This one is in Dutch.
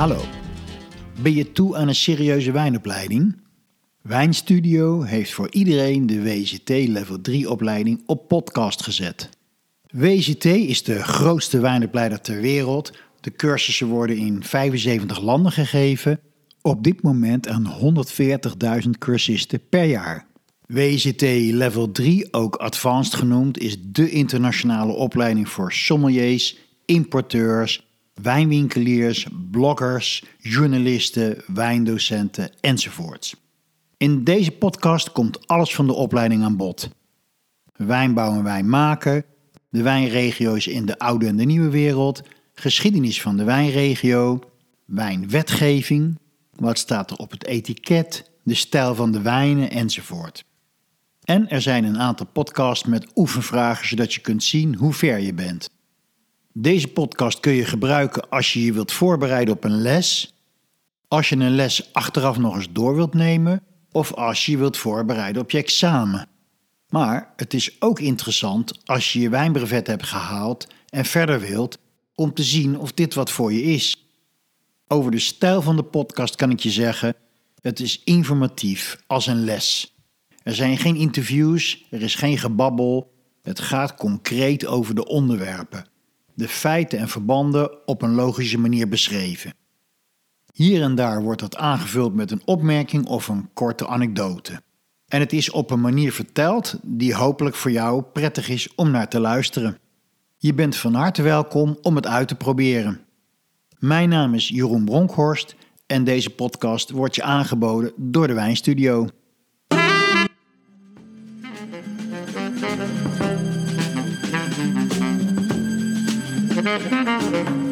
Hallo, ben je toe aan een serieuze wijnopleiding? Wijnstudio heeft voor iedereen de WCT Level 3 opleiding op podcast gezet. WCT is de grootste wijnopleider ter wereld. De cursussen worden in 75 landen gegeven. Op dit moment aan 140.000 cursisten per jaar. WCT Level 3, ook Advanced genoemd, is de internationale opleiding voor sommeliers, importeurs, wijnwinkeliers, bloggers, journalisten, wijndocenten enzovoorts. In deze podcast komt alles van de opleiding aan bod. Wijnbouw en wijn maken, de wijnregio's in de oude en de nieuwe wereld, geschiedenis van de wijnregio, wijnwetgeving, wat staat er op het etiket, de stijl van de wijnen enzovoort. En er zijn een aantal podcasts met oefenvragen zodat je kunt zien hoe ver je bent. Deze podcast kun je gebruiken als je je wilt voorbereiden op een les, als je een les achteraf nog eens door wilt nemen of als je wilt voorbereiden op je examen. Maar het is ook interessant als je je wijnbrevet hebt gehaald en verder wilt om te zien of dit wat voor je is. Over de stijl van de podcast kan ik je zeggen: het is informatief als een les. Er zijn geen interviews, er is geen gebabbel. Het gaat concreet over de onderwerpen, de feiten en verbanden op een logische manier beschreven. Hier en daar wordt dat aangevuld met een opmerking of een korte anekdote. En het is op een manier verteld die hopelijk voor jou prettig is om naar te luisteren. Je bent van harte welkom om het uit te proberen. Mijn naam is Jeroen Bronkhorst en deze podcast wordt je aangeboden door de Wijnstudio. Müzik